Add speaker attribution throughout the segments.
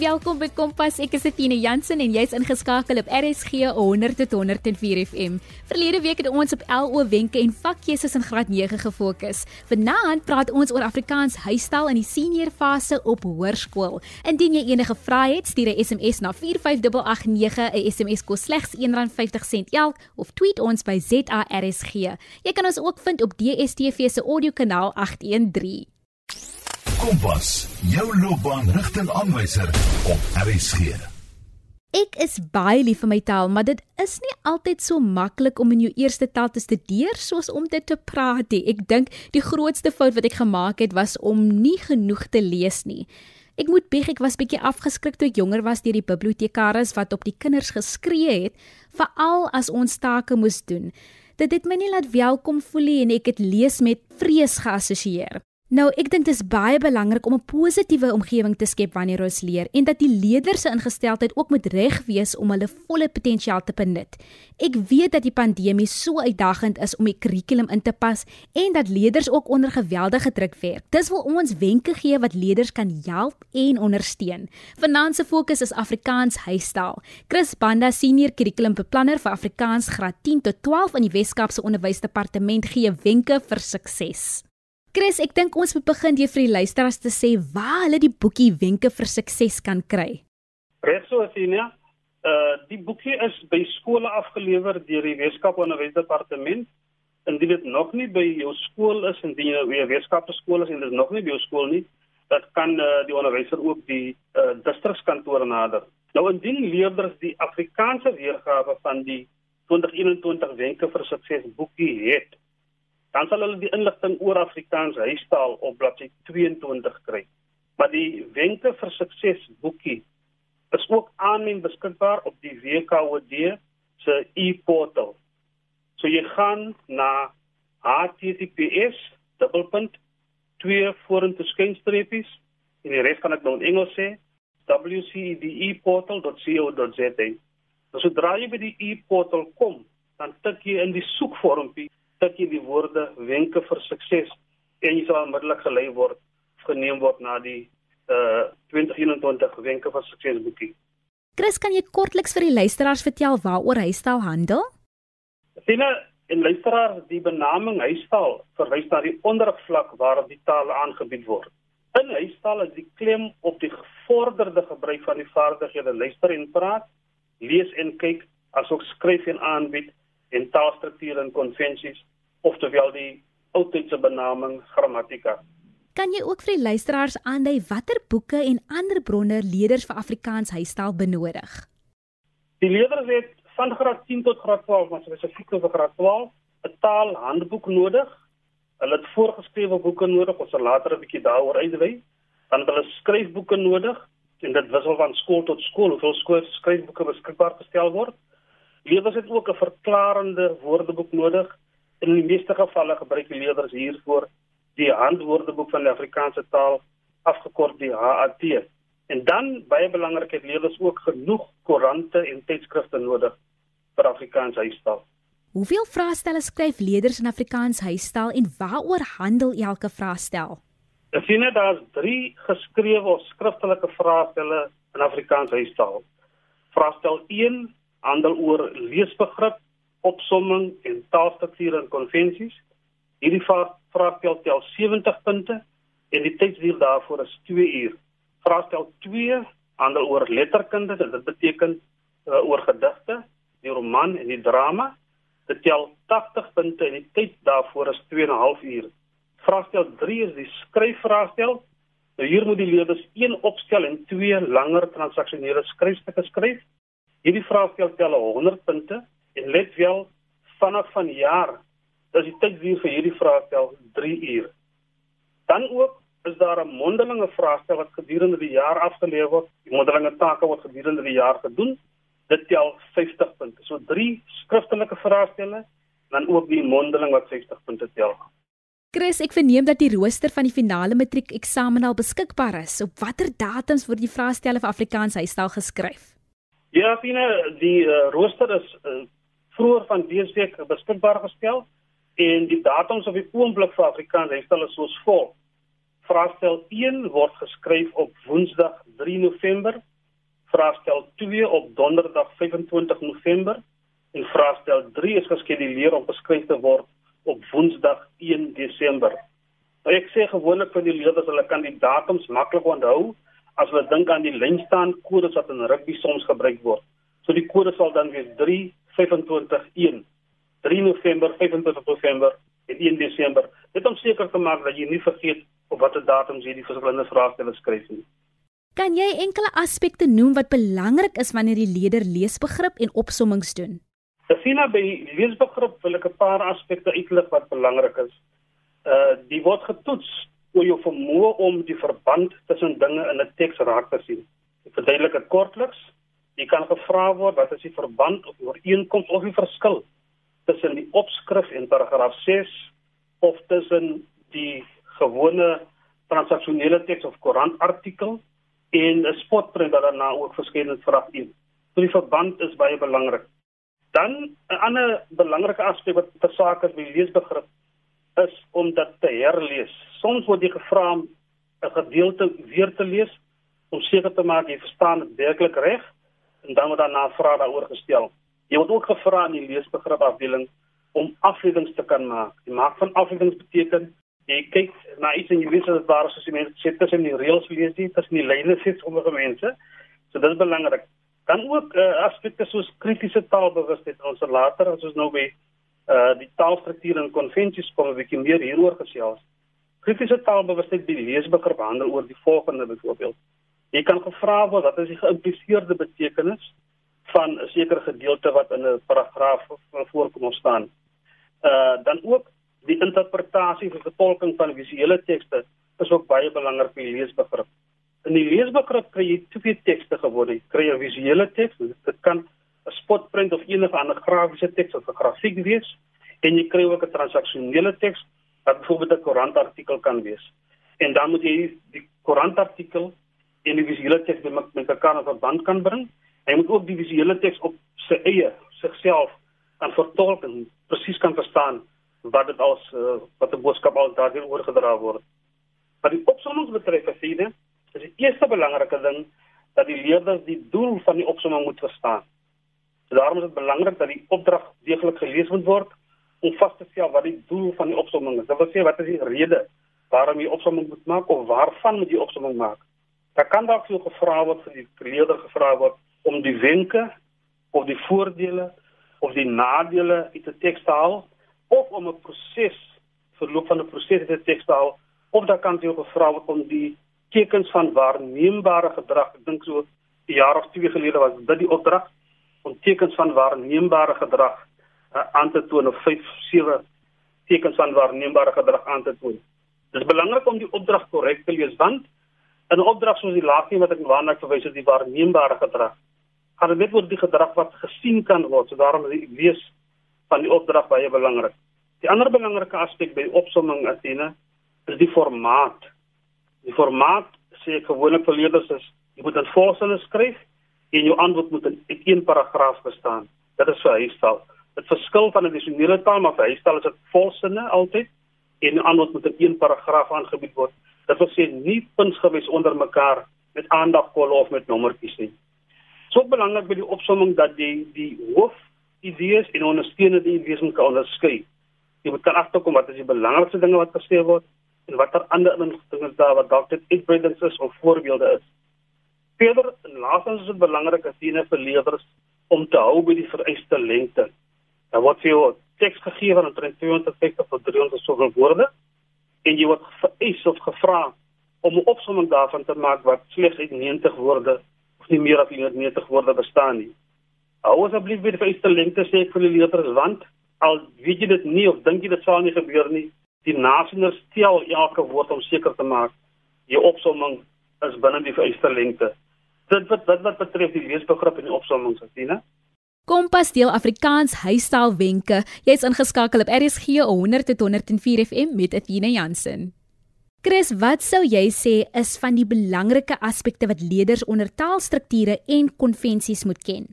Speaker 1: welkom by Kompas. Ek is Etienne Jansen en jy's ingeskakel op RSG 100 tot 104 FM. Verlede week het ons op LO wenke en vakkeuses in graad 9 gefokus. Vanaand praat ons oor Afrikaans huistaal in die senior fase op hoërskool. Indien jy enige vrae het, stuur 'n SMS na 45889. 'n SMS kos slegs R1.50 elk of tweet ons by ZARSG. Jy kan ons ook vind op DSTV se audiokanaal 813.
Speaker 2: Kompas, jou loopbaanrigtingaanwyser op RSG.
Speaker 1: Ek is baie lief vir my taal, maar dit is nie altyd so maklik om in jou eerste taal te studeer soos om dit te praat nie. Ek dink die grootste fout wat ek gemaak het was om nie genoeg te lees nie. Ek moet bieg ek was bietjie afgeskrik toe ek jonger was deur die bibliotekaris wat op die kinders geskree het, veral as ons take moes doen. Dit het my nie laat welkom voel nie en ek het lees met vrees geassosieer. Nou, ek dink dit is baie belangrik om 'n positiewe omgewing te skep wanneer ons leer en dat die leerders se ingesteldheid ook moet reg wees om hulle volle potensiaal te benut. Ek weet dat die pandemie so uitdagend is om die kurrikulum in te pas en dat leerders ook onder geweldige druk werk. Dis wil ons wenke gee wat leerders kan help en ondersteun. Vanaand se fokus is Afrikaans huistaal. Chris Banda, senior kurrikulumbeplanner vir Afrikaans graad 10 tot 12 in die Wes-Kaapse Onderwysdepartement gee wenke vir sukses. Chris, ek dink ons moet begin deur vir die luisteraars te sê waar hulle die boekie wenke vir sukses kan kry.
Speaker 3: Reso Athena, uh die boekie is by skole afgelewer deur die Weskaap Onderwysdepartement. Indien dit nog nie by jou skool is en jy weer Weskaap se skool is en dit nog nie by jou skool nie, dat kan uh, die onderwyser ook die uh, distrikskantoor nader. Nou indien leerders die Afrikaanse weergawe van die 2021 wenke vir sukses boekie het, dan sal hulle die inligting oor Afrikaans huistaal op bladsy 22 kry. Maar die wenke vir sukses boekie is ook aanlyn beskikbaar op die WKOD se e-portal. So jy gaan na https dubbelpunt twee vorentoe skynstreepies en die res kan ek nou in Engels sê wcedeportal.co.za. Nou sodra jy by die e-portal kom, dan tik jy in die soekvormpie tik jy die woorde wenke vir sukses en jy sal onmiddellik gelei word geneem word na die uh 2021 wenke vir sukses boekie.
Speaker 1: Chris, kan jy kortliks vir die luisteraars vertel waaroor huistaal handel?
Speaker 3: Sien en luisteraars, die benaming huistaal verwys na die ondervlak waarop die taal aangebied word. In huistaal is die klem op die gevorderde gebruik van die vaardighede luister en praat, lees en kyk, asook skryf en aanbied en taalstrukture en konvensies oftewel die oudtydse benaming grammatika.
Speaker 1: Kan jy ook vir die luisteraars aandui watter boeke en ander bronne leerders vir Afrikaans huistaal benodig?
Speaker 3: Die leerders het van graad 10 tot graad 12, maar spesifiek vir graad 12, 'n taalhandboek nodig. Hulle het voorgeskrewe boeke nodig, ons sal later 'n bietjie daaroor uitwy. Dan het hulle skryfboeke nodig en dit wissel van skool tot skool hoeveel skryfboeke beskikbaar gestel word. Leerders het ook 'n verklarende woordeboek nodig In die meeste gevalle gebruik die leerders hiervoor die handwoordeboek van die Afrikaanse taal afgekort die HAT. En dan baie belangrik het leerders ook genoeg koerante en tydskrifte nodig vir Afrikaans huistaal.
Speaker 1: Hoeveel vraestelle skryf leerders in Afrikaans huistaal en waaroor handel elke vraestel?
Speaker 3: Ek sien dit daar's 3 geskrewe of skriftelike vraestelle in Afrikaans huistaal. Vraestel 1 handel oor leesbegrip opsomming en taalstruktuur en konvensies. Hierdie vraestel tel 70 punte en die tydsduur daarvoor is 2 uur. Vraestel 2 handel oor letterkunde, dit beteken uh, oor gedigte, die roman en die drama. Dit tel 80 punte en die tyd daarvoor is 2 en 'n half uur. Vraestel 3 is die skryfvraestel. Nou hier moet die leerders een opstel en twee langer transaksionele skryfstukke skryf. Hierdie vraestel tel 100 punte en let wel vanaf van jaar dat die tydduur vir hierdie vraestel 3 uur. Dan ook is daar 'n mondelinge vraestel wat gedurende die jaar afgelewer word. Die mondelinge take word gedurende die jaar gedoen. Dit tel 50 punte. So 3 skriftelike vraestelle dan ook die mondeling wat 50 punte tel.
Speaker 1: Chris, ek verneem dat die rooster van die finale matriek eksamen al beskikbaar is. Op watter datums word die vraestelle vir Afrikaans huistaal geskryf?
Speaker 3: Ja, Fina, die uh, rooster is uh, vroeër van dese week beskikbaar gestel en die datums op die oomblik vir Afrikaans is hulle soos volg. Vraestel 1 word geskryf op Woensdag 3 November Vraestel 2 op Donderdag 25 November en vraestel 3 is geskeduleer om beskryf te word op Woensdag 1 Desember. Nou ek sê gewoonlik vir die leerders hulle kan die datums maklik onthou as hulle dink aan die lynstaan kodes wat in rugby soms gebruik word. So die kode sal dan wees 3 25 1 3 November 25 November en 1 Desember. Dit om seker te maak dat jy nie vergeet op watter datums jy die verskillende vraestelle skryf nie.
Speaker 1: Kan jy enkele aspekte noem wat belangrik is wanneer die leerder leesbegrip en opsommings doen?
Speaker 3: Gesien by leesbegrip wil ek 'n paar aspekte uitlig wat belangrik is. Uh die word getoets oor jou vermoë om die verband tussen dinge in 'n teks raak te sien. Ek verduidelik dit kortliks. Jy kan gevra word wat is die verband of ooreenkoms of die verskil tussen die opskrif en paragraaf 6 of tussen die gewone transaksionele teks of koerantartikel en 'n spotprint wat daarna ook verskyn vir af een. So die verband is baie belangrik. Dan 'n ander belangrike aspek wat ter saak is by leesbegrip is om dit te herlees. Soms word jy gevra om 'n gedeelte weer te lees om seker te maak jy verstaan dit werklik reg en dan word daarna vrae daaroor gestel. Jy word ook gevra in die leesbegrip afdeling om afleidings te kan maak. Die maak van afleidings beteken jy kyk na iets en jy dat daar is as jy mense sê tussen die reëls lees jy tussen die lyne sê sommige mense. So dit is belangrik. Dan ook uh, aspekte soos kritiese taalbewustheid ons later as ons nou by uh die taalstruktuur en konvensies kom 'n bietjie meer hieroor gesels. Kritiese taalbewustheid by leesbegrip handel oor die volgende byvoorbeeld. Jy kan gevra word wat is die geïmpliseerde betekenis van 'n sekere gedeelte wat in 'n paragraaf voorkom of staan. Uh dan ook die interpretasie of vertolking van visuele tekste is ook baie belangrik vir leesbegrip. In die leesbegrip kry jy twee tekste geword. Jy kry 'n visuele teks, dit kan 'n spotprint of enige ander grafiese teks of 'n grafiek wees, en jy kry ook 'n transaksionele teks wat byvoorbeeld 'n koerantartikel kan wees. En dan moet jy die koerantartikel en die visuele teks met mekaar in verband kan bring. Jy moet ook die visuele teks op sy eie sigself kan vertolk en presies kan verstaan wat dit as uh, wat 'n boodskap al daardie oorgedra word. Wat die opsommings betref, sien is die eerste belangrike ding dat die leerders die doel van die opsomming moet verstaan. Daarom is dit belangrik dat die opdrag deeglik gelees moet word om vas te stel wat die doel van die opsomming is. Dit wil sê wat is die rede waarom jy opsomming moet maak of waarvan moet jy opsomming maak? Daar kan dalk veel gevra word vir die leerder gevra word om die wenke of die voordele of die nadele uit 'n teks te haal of om 'n proses verloop van 'n proses te tekstel of dan kan ook gevra word om die tekens van waarneembare gedrag ek dink so 'n jaar of twee gelede was dit die opdrag om tekens van waarneembare gedrag uh, aan te toon of 5 7 tekens van waarneembare gedrag aan te toon. Dit is belangrik om die opdrag korrek te lees want 'n opdrag soos die laaste wat ek waarna verwys het die waarneembare gedrag gaan dit net oor die gedrag wat gesien kan word so daarom lees van die opdrag baie belangrik. Die ander belangrike aspek by opsomming Athena is die formaat. Die formaat sê gewoonlik vir leerders is jy moet 'n volsinne skryf en jou antwoord moet in een paragraaf bestaan. Dit is vir huistaal. Dit verskil van 'n addisionele taal, maar vir huistaal is dit volsinne altyd en die antwoord moet in een paragraaf aangebied word. Dit wil sê nie puntgewys onder mekaar met aandagkolle of met nommertjies nie. Ook belangrik by die opsomming dat jy die hoof idees en ondersteunende idees moet onderskei. Jy moet kan agterkom wat is die belangrikste dinge wat gesê word en watter ander inligting is daar wat dalk dit uitbreidings is of voorbeelde is. Verder, laastens is dit belangrik as jy vir leerders om te hou by die vereiste lengte. Daar word vir jou teks gegee van omtrent 250 tot 300 soveel woorde en jy word vereis of gevra om 'n opsomming daarvan te maak wat slegs uit 90 woorde of nie meer as 90 woorde bestaan nie. Hou asseblief by die vereiste lengte sê vir die leerders want al weet jy dit nie of dink jy dit sal nie gebeur nie, die nasioners tel elke woord om seker te maak die opsomming is binne die vereiste lengte. Dit wat wat wat betref die leesbegrip en die opsomming, Satina.
Speaker 1: Kompas deel Afrikaans huistaal wenke. Jy's ingeskakel op RSG 100.104 FM met Athena Jansen. Chris, wat sou jy sê is van die belangrike aspekte wat leerders onder taalstrukture en konvensies moet ken?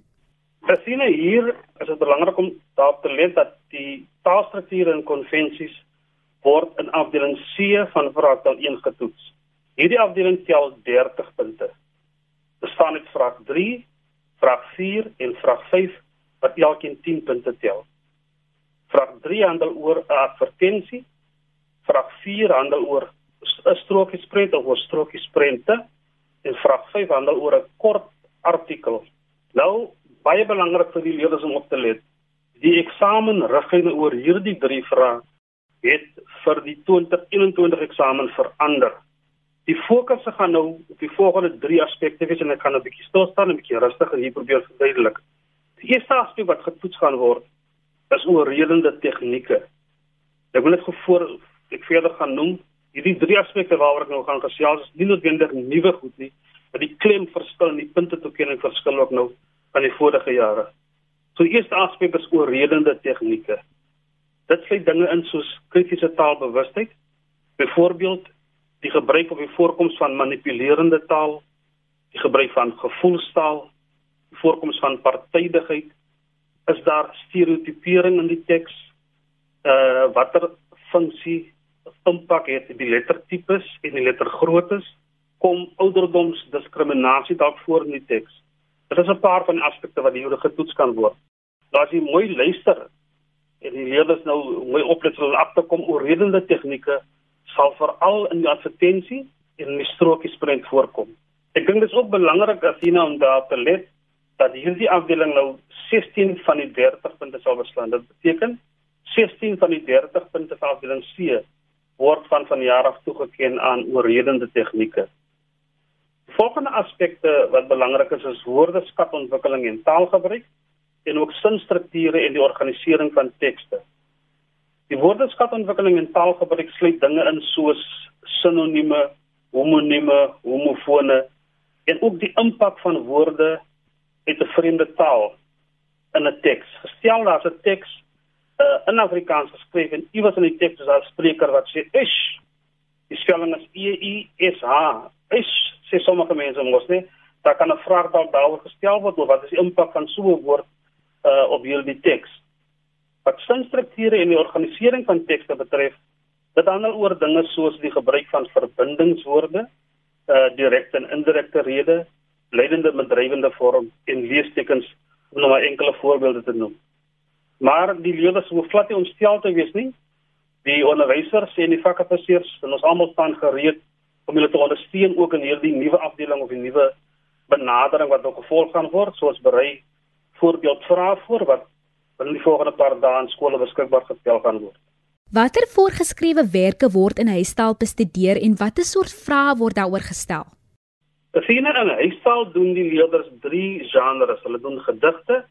Speaker 3: Gesien hier is dit belangrik om daarop te let dat die taalstrukture en konvensies word in afdeling C van vraagtaal 1 getoets. Hierdie afdeling tel 30 punte. Bestaan uit vraag 3, vraag 4 en vraag 5 wat elkeen 10 punte tel. Vraag 3 handel oor 'n advertensie. Vraag 4 handel oor 'n strokiesprent of 'n strokiesprente en vraag 5 handel oor 'n kort artikel. Nou baie belangrik vir die leerders om op te let. Die eksamenriglyne oor hierdie drie vrae het vir die 2021 eksamen verander. Die fokus gaan nou op die volgende drie aspekte wees en ek gaan 'n bietjie stil staan en 'n bietjie rustig en hier probeer verduidelik. Die eerste aspek wat getoets gaan word is oorredende tegnieke. Ek wil net gevoor ek verder gaan noem hierdie drie aspekte waaroor ek nou gaan gesels is nie noodwendig nuwe goed nie, maar die klem verskil en die punte toekenning verskil ook nou van die vorige jare. So die eerste aspek is oorredende tegnieke. Dit sluit dinge in soos kritiese taalbewustheid, byvoorbeeld die gebruik of die voorkoms van manipulerende taal, die gebruik van gevoelstaal, voorkoms van partydigheid, is daar stereotipering in die teks, uh watter funksie impak het die lettertipes en die lettergroottes, kom ouderdomsdiskriminasie dalk voor in die teks. Dit is 'n paar van die aspekte wat hier getoets kan word. Nou as jy mooi luister en die leerders nou mooi oplet om af te kom oor redende tegnieke sal veral in die advertensie en in die strokies prent voorkom. Ek dink dit is ook belangrik as jy nou om daar te let dat hierdie afdeling nou 16 van die 30 punte sal beslaan. Dit beteken 16 van die 30 punte van afdeling C word van van jaar af toegeken aan oorredende tegnieke. Volgende aspekte wat belangrik is is woordeskatontwikkeling en taalgebruik en ook sinstrukture en die organisering van tekste. Die woordeskatontwikkeling en taalgebruik sluit dinge in soos sinonieme, homonieme, homofone en ook die impak van woorde uit 'n vreemde taal in 'n teks. Gestel daar's 'n teks uh, in Afrikaans geskryf en iewers in die teks is daar 'n spreker wat sê ish. Die spelling is E I S H. Ish sê sommige mense mos nie. Daar kan 'n vraag dalk daaroor gestel word oor wat is die impak van so 'n woord uh, op hierdie teks. Wat sinstrukture en die organisering van tekste betref, dit handel oor dinge soos die gebruik van verbindingswoorde, uh direkte en indirekte rede, leidende en bedrywende vorm en leestekens om nou maar enkele voorbeelde te noem. Maar die leerders hoef glad nie ontstel te wees nie. Die onderwysers en die vakprofessors en ons almal staan gereed om hulle te ondersteun ook in hierdie nuwe afdeling of die nuwe benadering wat ook gevolg gaan word, soos berei voorbeeld vra voor wat in die volgende paar dae in skole beskikbaar gestel gaan word.
Speaker 1: Watter voorgeskrewe werke word in huistaal bestudeer en watter soort vrae word daaroor gestel?
Speaker 3: Besiene in huistaal doen die leerders 3 genres. Hulle doen gedigte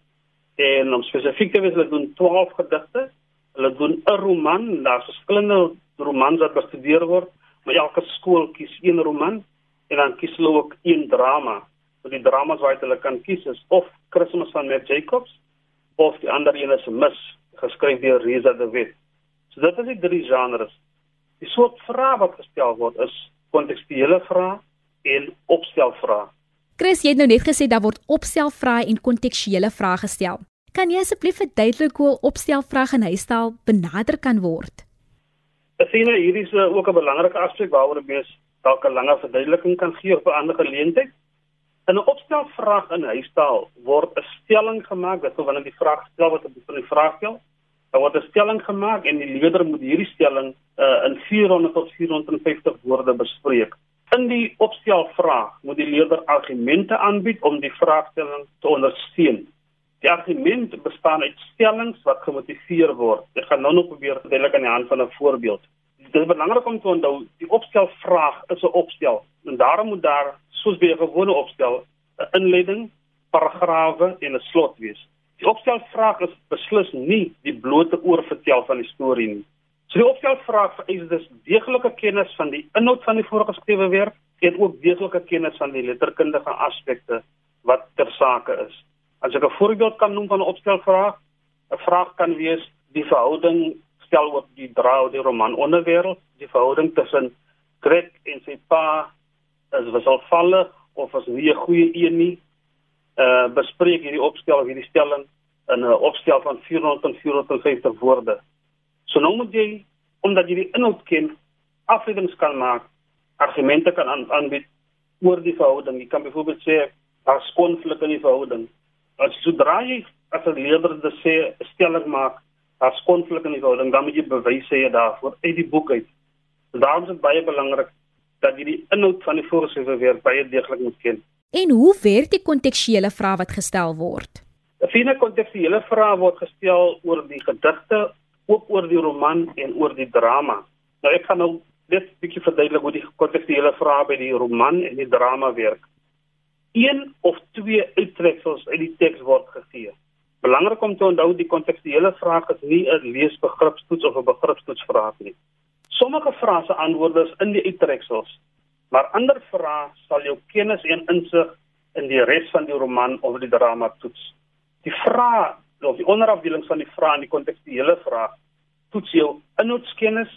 Speaker 3: en om spesifiek te wees, hulle doen 12 gedigte. Hulle doen 'n roman, daar's verskillende romans wat bestudeer word, maar elke skool kies een roman en dan kies hulle ook een drama so die dramas wat hulle kan kies is of Christmas van Matt Jacobs of die ander een is Mis geskryf deur Reza de Wet. So dit is die drie genres. Die soort vrae wat gestel word is kontekstuele vrae en opstelvrae.
Speaker 1: Chris, jy het nou net gesê daar word opstelvrae en kontekstuele vrae gestel. Kan jy asseblief verduidelik hoe opstelvrae in huistaal benader kan word?
Speaker 3: Ek sien hier is uh, ook 'n belangrike aspek waaroor mens dalk 'n langer verduideliking kan gee op 'n ander geleentheid. In 'n opstelvraag in huistaal word 'n stelling gemaak, dit is wanneer die vraag gestel word op die vraag stel. Daar word 'n stelling gemaak en die leerder moet hierdie stelling uh, in 400 tot 450 woorde bespreek. In die opstelvraag moet die leerder argumente aanbied om die vraagstelling te ondersteun. Die argument bestaan uit stellings wat gemotiveer word. Ek gaan nou nog probeer verduidelik aan die hand van 'n voorbeeld. Dit is belangrik om te onthou, die opstelvraag is 'n opstel en daarom moet daar soos by 'n gewone opstel 'n inleiding, paragrawe en 'n slot wees. Die opstelvraag is beslis nie die blote oorvertel van die storie nie. So die opstelvraag vereis dus deeglike kennis van die inhoud van die voorgeskrewe werk en ook deeglike kennis van die letterkundige aspekte wat ter sake is. As ek 'n voorbeeld kan noem van 'n opstelvraag, 'n vraag kan wees die verhouding stel oor die draai die roman onderwêreld, die verhouding tussen Greg en sy pa is wisselvallig of as nie 'n goeie een nie. Uh bespreek hierdie opstel of hierdie stelling in 'n opstel van 400 tot 450 woorde. So nou moet jy omdat jy die inhoud ken, afleidings kan maak, argumente kan aanbied oor die verhouding. Jy kan byvoorbeeld sê Daar's konflik in die verhouding. As sodra jy as 'n leerder dit sê stelling maak, daar's konflik in die verhouding, dan moet jy bewys hê daarvoor uit die boek uit. Daarom is dit baie belangrik dat jy die inhoud van die voorgeskrewe werk baie deeglik moet ken.
Speaker 1: En hoe werk die kontekstuele vrae wat gestel word?
Speaker 3: 'n Fine kontekstuele vraag word gestel oor die gedigte, ook oor die roman en oor die drama. Nou ek gaan nou net 'n bietjie verduidelik hoe die kontekstuele vrae by die roman en die drama werk. Een of twee uittreksels uit die teks word gegee. Belangrik om te onthou die kontekstuele vraag is nie 'n leesbegripstoets of 'n begripstoetsvraag nie. Sommige vrae se antwoorde is in die uittreksels, maar ander vrae sal jou kennis en insig in die res van die roman of die drama toets. Die vrae of die onderafdelings van die vrae in die kontekstuele vraag toets jou inhoudskennis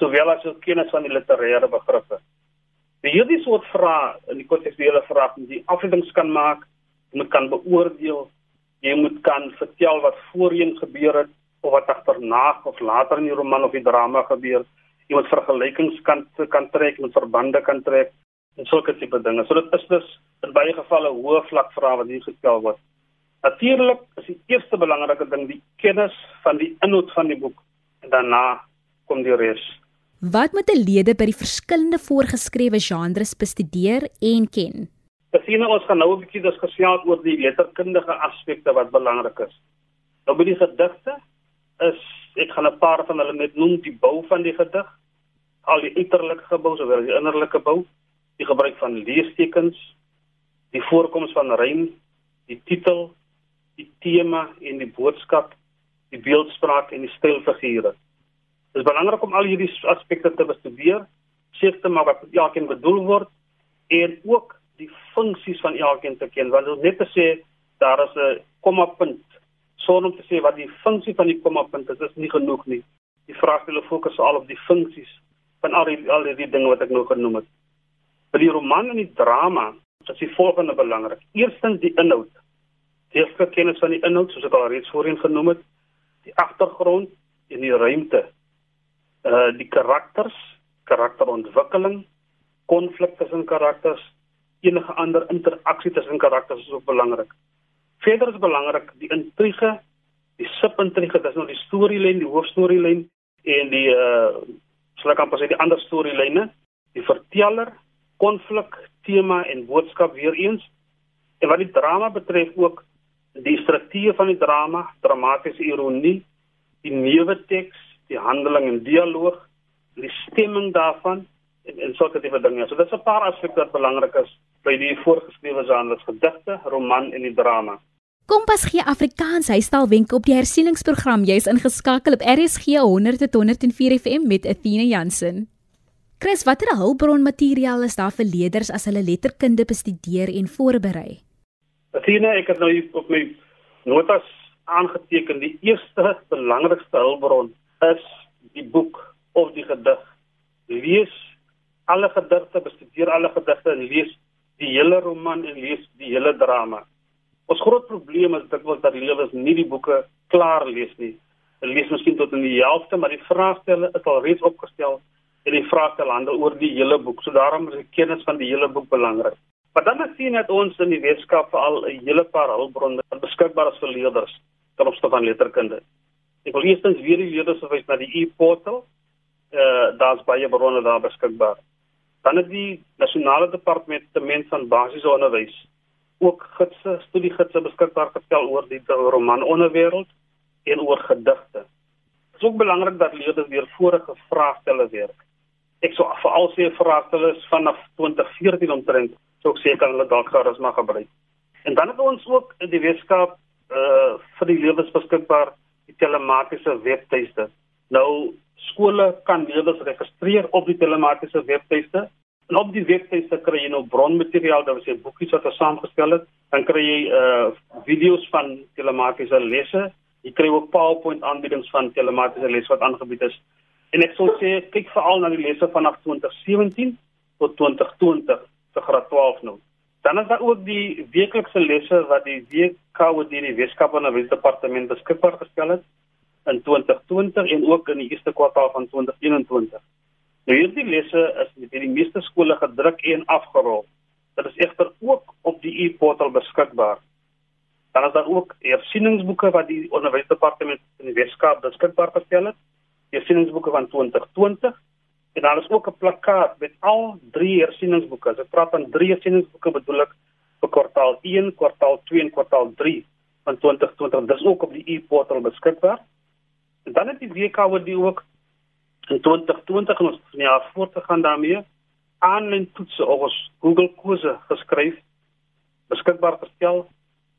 Speaker 3: sowel as jou kennis van die literêre begrippe. Die hierdie soort vrae in die kontekstuele vraag moet jy afleidings kan maak, jy moet kan beoordeel, jy moet kan vertel wat voorheen gebeur het of wat agterna of later in die roman of die drama gebeur jy moet vergelykings kan kan trek met verbande kan trek en sulke tipe dinge. So dit is dus in baie gevalle hoë vlak vrae wat hier gestel word. Natuurlik is die eerste belangrike ding die kennis van die inhoud van die boek en daarna kom die res.
Speaker 1: Wat moet 'n lede by die verskillende voorgeskrewe genres bestudeer en ken?
Speaker 3: Besien ons gaan nou 'n bietjie diskuteer oor die letterkundige aspekte wat belangrik is. Nou by die gedigte is ek gaan 'n paar van hulle net noem die bou van die gedig al die uiterlike gebou sowel die innerlike bou, die gebruik van leestekens, die voorkoms van rym, die titel, die tema en die boodskap, die beeldspraak en die stilfigure. Dit is belangrik om al hierdie aspekte te bestudeer, seker te maak wat elkeen bedoel word en ook die funksies van elkeen te ken. Want net te sê daar is 'n komma punt sonder om te sê wat die funksie van die komma punt is, is nie genoeg nie. Die vraag wil fokus al op die funksies van al die al die dinge wat ek nou genoem het. Vir die roman en die drama is die volgende belangrik. Eerstens die inhoud. Eerste kennis van die inhoud, soos ek al reeds voorheen genoem het, die agtergrond en die ruimte. Uh die karakters, karakterontwikkeling, konflik tussen karakters, enige ander interaksie tussen karakters is ook belangrik. Verder is belangrik die intrige, die subintrige, dis nou die storielyn, die hoofstorielyn en die uh sal ek amper sê die ander storielyne, die verteller, konflik, tema en boodskap weer eens. En wat die drama betref ook die struktuur van die drama, dramatiese ironie, die neuwe teks, die handeling en dialoog, die stemming daarvan en en sulke tipe dinge. So dit is 'n paar aspekte wat belangrik is by die voorgeskrewe genres gedigte, roman en die drama.
Speaker 1: Kompas gee Afrikaans huistaalwenke op die hersieningsprogram. Jy's ingeskakel op RSG 100 tot 104 FM met Athena Jansen. Chris, watter hulpbronmateriaal is daar vir leerders as hulle letterkunde bestudeer en voorberei?
Speaker 3: Athena, ek het nou op my notas aangeteken die eerste belangrikste hulpbron is die boek of die gedig. Lees alle gedigte, bestudeer alle gedigte en lees die hele roman en lees die hele drama. Ons groot probleem is dit was dat leerders nie die boeke klaar lees nie. Hulle lees miskien tot in die helfte, maar die vraestelle is al reeds opgestel en die vraestel handel oor die hele boek. So daarom is die kennis van die hele boek belangrik. Maar dan sien net ons in die wetenskap al 'n hele paar hulpbronne beskikbaar is vir leerders ten opsigte van letterkunde. Ek wil eerstens weer die leerders verwys na die e-portal. Eh uh, daar's baie bronne daar beskikbaar. Dan het die nasionale departement van basiese onderwys ook gidse, studiegidse beskikbaar gestel oor die roman onderwêreld en oor gedigte. Dit is ook belangrik dat leerders weer vorige vraestelle werk. Ek sou veral sê vraestelle is vanaf 2014 omtrent, sou ek kan hulle dalk gerus maar gebruik. En dan het ons ook in die wetenskap uh vir die leerders beskikbaar die telematiese webtuiste. Nou skole kan leerders registreer op die telematiese webtuiste En op die webtuiste kry jy nou bronmateriaal, daar is 'n boekies wat ons saamgestel het. Dan kry jy uh video's van telematiese lesse. Jy kry ook PowerPoint aanbiedings van telematiese lesse wat aangebied is. En ek sou sê kyk veral na die lesse vanaf 2017 tot 2020 vir graad 12 nou. Dan is daar ook die weeklikse lesse wat die WKO deur die Weskaap en Wesdepartement beskikbaar gestel het in 2020 en ook in die eerste kwartaal van 2021. Nou hierdie lesse is met die meeste skole gedruk en afgerol. Dit is egter ook op die e-portal beskikbaar. Dan is daar ook hersieningsboeke wat die onderwysdepartement in die Weskaap beskikbaar gestel het. Hersieningsboeke van 2020 en daar is ook 'n plakkaat met al drie hersieningsboeke. Ek praat van drie hersieningsboeke bedoel ek vir kwartaal 1, kwartaal 2 en kwartaal 3 van 2020. Dis ook op die e-portal beskikbaar. En dan het die WKW die ook in 2020 en ons van jaar voort te gaan daarmee aanlyn toetse op ons Google Kose geskryf beskikbaar gestel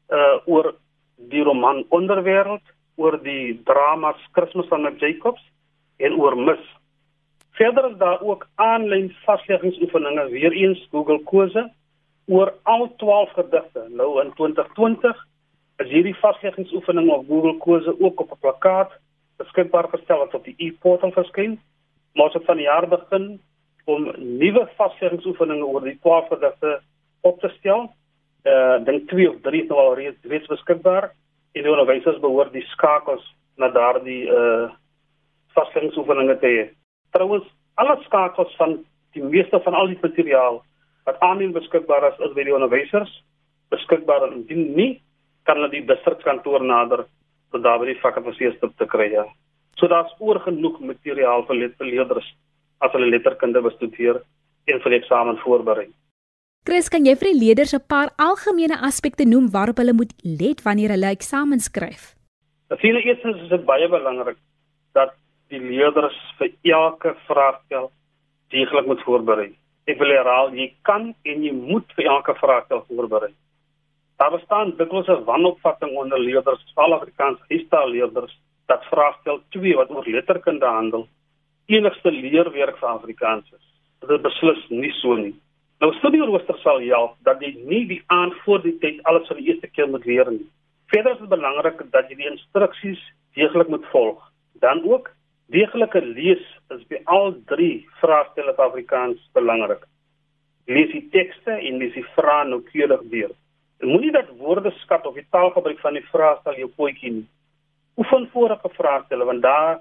Speaker 3: uh oor die roman Onderwêreld, oor die drama Kersfees van Jacobs en oor Mis. Verder is daar ook aanlyn vasleggingsoefeninge weer eens Google Kose oor al 12 gedigte. Nou in 2020 is hierdie vasleggingsoefeninge op Google Kose ook op 'n plakkaat beskikbaar gestel wat op die e-portal verskyn. Maar ons het van die jaar begin om nuwe vasleggingsoefeninge oor die 12 gedigte op te stel. Uh dink 2 of 3 is nou al reeds reeds beskikbaar en die onderwysers behoort die skakels na daardie uh vasleggingsoefeninge te hê. Trouwens, alle skakels van die meeste van al die materiaal wat aanlyn beskikbaar is, is by die onderwysers beskikbaar en indien nie kan hulle die distrikskantoor nader tot daar by die fakulteite te kry. Ja. So daar's oor genoeg materiaal vir leerders as hulle letterkunde bestudeer en vir die eksamen voorberei.
Speaker 1: Chris, kan jy vir die leerders 'n paar algemene aspekte noem waarop hulle moet let wanneer hulle eksamen skryf?
Speaker 3: Natuurlik is dit baie belangrik dat die leerders vir elke vraagstel deeglik moet voorberei. Ek wil herhaal, jy kan en jy moet vir elke vraagstel voorberei. Daar bestaan dikwels 'n wanopvatting onder leerders, veral Afrikaans huistaal-leerders, dat vraagstel 2 wat oor letterkunde handel, enigste leerwerk vir Afrikaans is. Dit is beslis nie so nie. Nou studierooster sal help dat jy nie die aand voor die tyd alles vir die eerste keer moet leer nie. Verder is dit belangrik dat jy die instruksies deeglik moet volg. Dan ook deeglike lees is by al drie vraestelle van Afrikaans belangrik. Lees die tekste en lees die vrae noukeurig deur. Moenie dat woordeskat of die taalgebruik van die vraestel jou potjie nie. Oefen vorige vraestelle want daar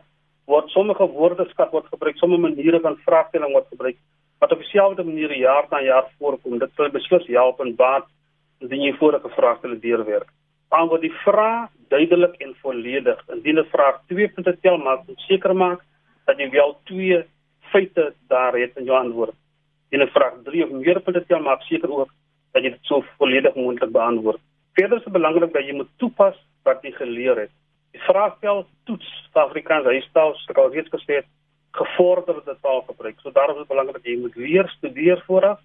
Speaker 3: word sommige woordeskat word gebruik, sommige maniere van vraestelling word gebruik wat op dieselfde manier jaar na jaar voorkom. Dit sal beslis help en baat indien jy vorige vraestelle deurwerk. Dan word die vraag duidelik en volledig. Indien 'n vraag twee punte tel, maak seker maak dat jy wel twee feite daar het in jou antwoord. In 'n vraag 3 of meer punte tel, maak seker ook dat jy dit so volledig moontlik beantwoord. Verder is dit belangrik dat jy moet toepas wat jy geleer het. Die vraestel toets vir Afrikaans huistaal, soos ek al reeds gesê het, gevorderde taalgebruik. So daarom is dit belangrik jy moet leer studeer vooraf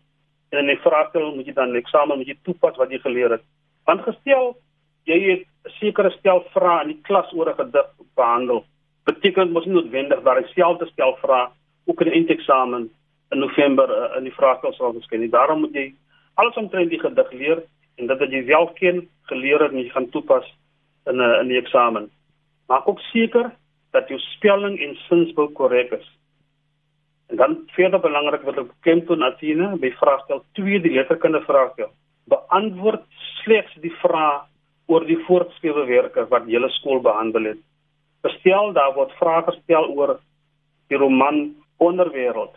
Speaker 3: en in die vraestel moet jy dan eksamen moet jy toepas wat jy geleer het. Want gestel jy het 'n sekere stel vrae in die klas oor 'n gedig behandel, beteken mos nie noodwendig dat dieselfde stel vrae ook in die eindeksamen in November uh, in die vraestel sal verskyn nie. Daarom moet jy alles omtrent die gedig leer en dit wat jy wel ken, geleer het en jy gaan toepas in 'n eh, in die eksamen. Maak ook seker dat jou spelling en sinsbou korrek is. En dan verder belangrik wat ek bekend toe Athena by vraagstel 2 die letterkunde vraagstel. Beantwoord slegs die vraag oor die voorgeskrewe werke wat julle skool behandel het. Bestel daar word vrae gestel oor die roman Onderwêreld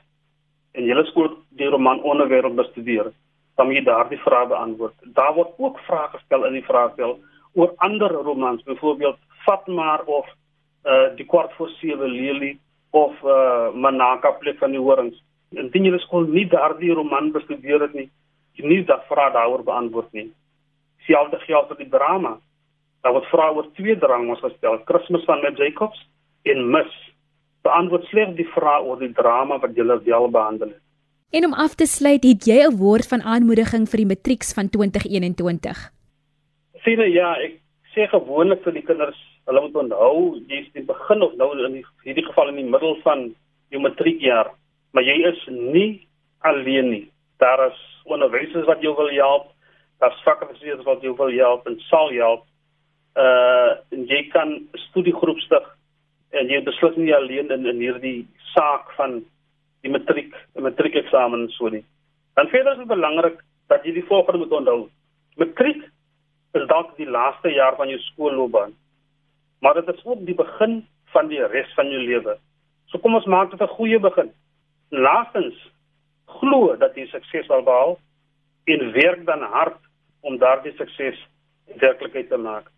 Speaker 3: en julle skool die roman Onderwêreld bestudeer dan jy daardie vrae beantwoord. Daar word ook vrae gestel in die vraestel oor ander romans, byvoorbeeld Fatma of uh die kwart voor sewe Lily of uh Manaka plek van die horings. Indien jy skool nie daardie roman bestudeer het nie, jy nie daardie vrae daaroor beantwoord nie. Selfde geld vir die drama. Daar word vrae oor twee dramas gestel, Kersfees van Mac Jacobs en Miss. Beantwoord slegs die vrae oor die drama wat jy wel behandel het.
Speaker 1: En om af te sluit, het jy 'n woord van aanmoediging vir die matrieks van 2021?
Speaker 3: Sien ja, ek sê gewoonlik vir die kinders, hulle moet onthou jy's in die begin of nou in die, hierdie geval in die middel van jou matriekjaar, maar jy is nie alleen nie. Daar is onderwysers wat jou wil help, daar's fakulteite wat jou wil help en sal help. Uh jy kan studiegroep stig en jy beslis nie alleen in in hierdie saak van die matriek, die matriekeksamen so nie. Dan verder is dit belangrik dat jy die volgende moet onthou. Matriek is dalk die laaste jaar van jou skoolloopbaan. Maar dit is ook die begin van die res van jou lewe. So kom ons maak dit 'n goeie begin. Laastens glo dat jy sukses sal behaal en werk dan hard om daardie sukses werklikheid te maak.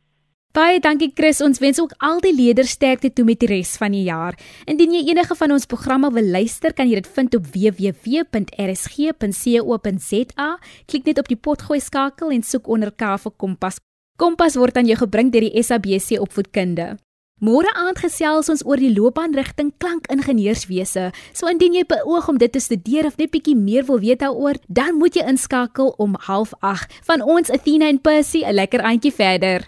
Speaker 1: Baie dankie Chris. Ons wens ook al die leerders sterkte toe met die res van die jaar. Indien jy enige van ons programme wil luister, kan jy dit vind op www.rsg.co.za. Klik net op die potgooi skakel en soek onder K vir Kompas. Kompas word aan jou gebring deur die SABC Opvoedkunde. Môre aand gesels ons oor die loopbaanrigting klankingenieurswese. So indien jy beoog om dit te studeer of net bietjie meer wil weet daaroor, dan moet jy inskakel om 08:30 van ons Athena en Percy 'n lekker aandjie verder.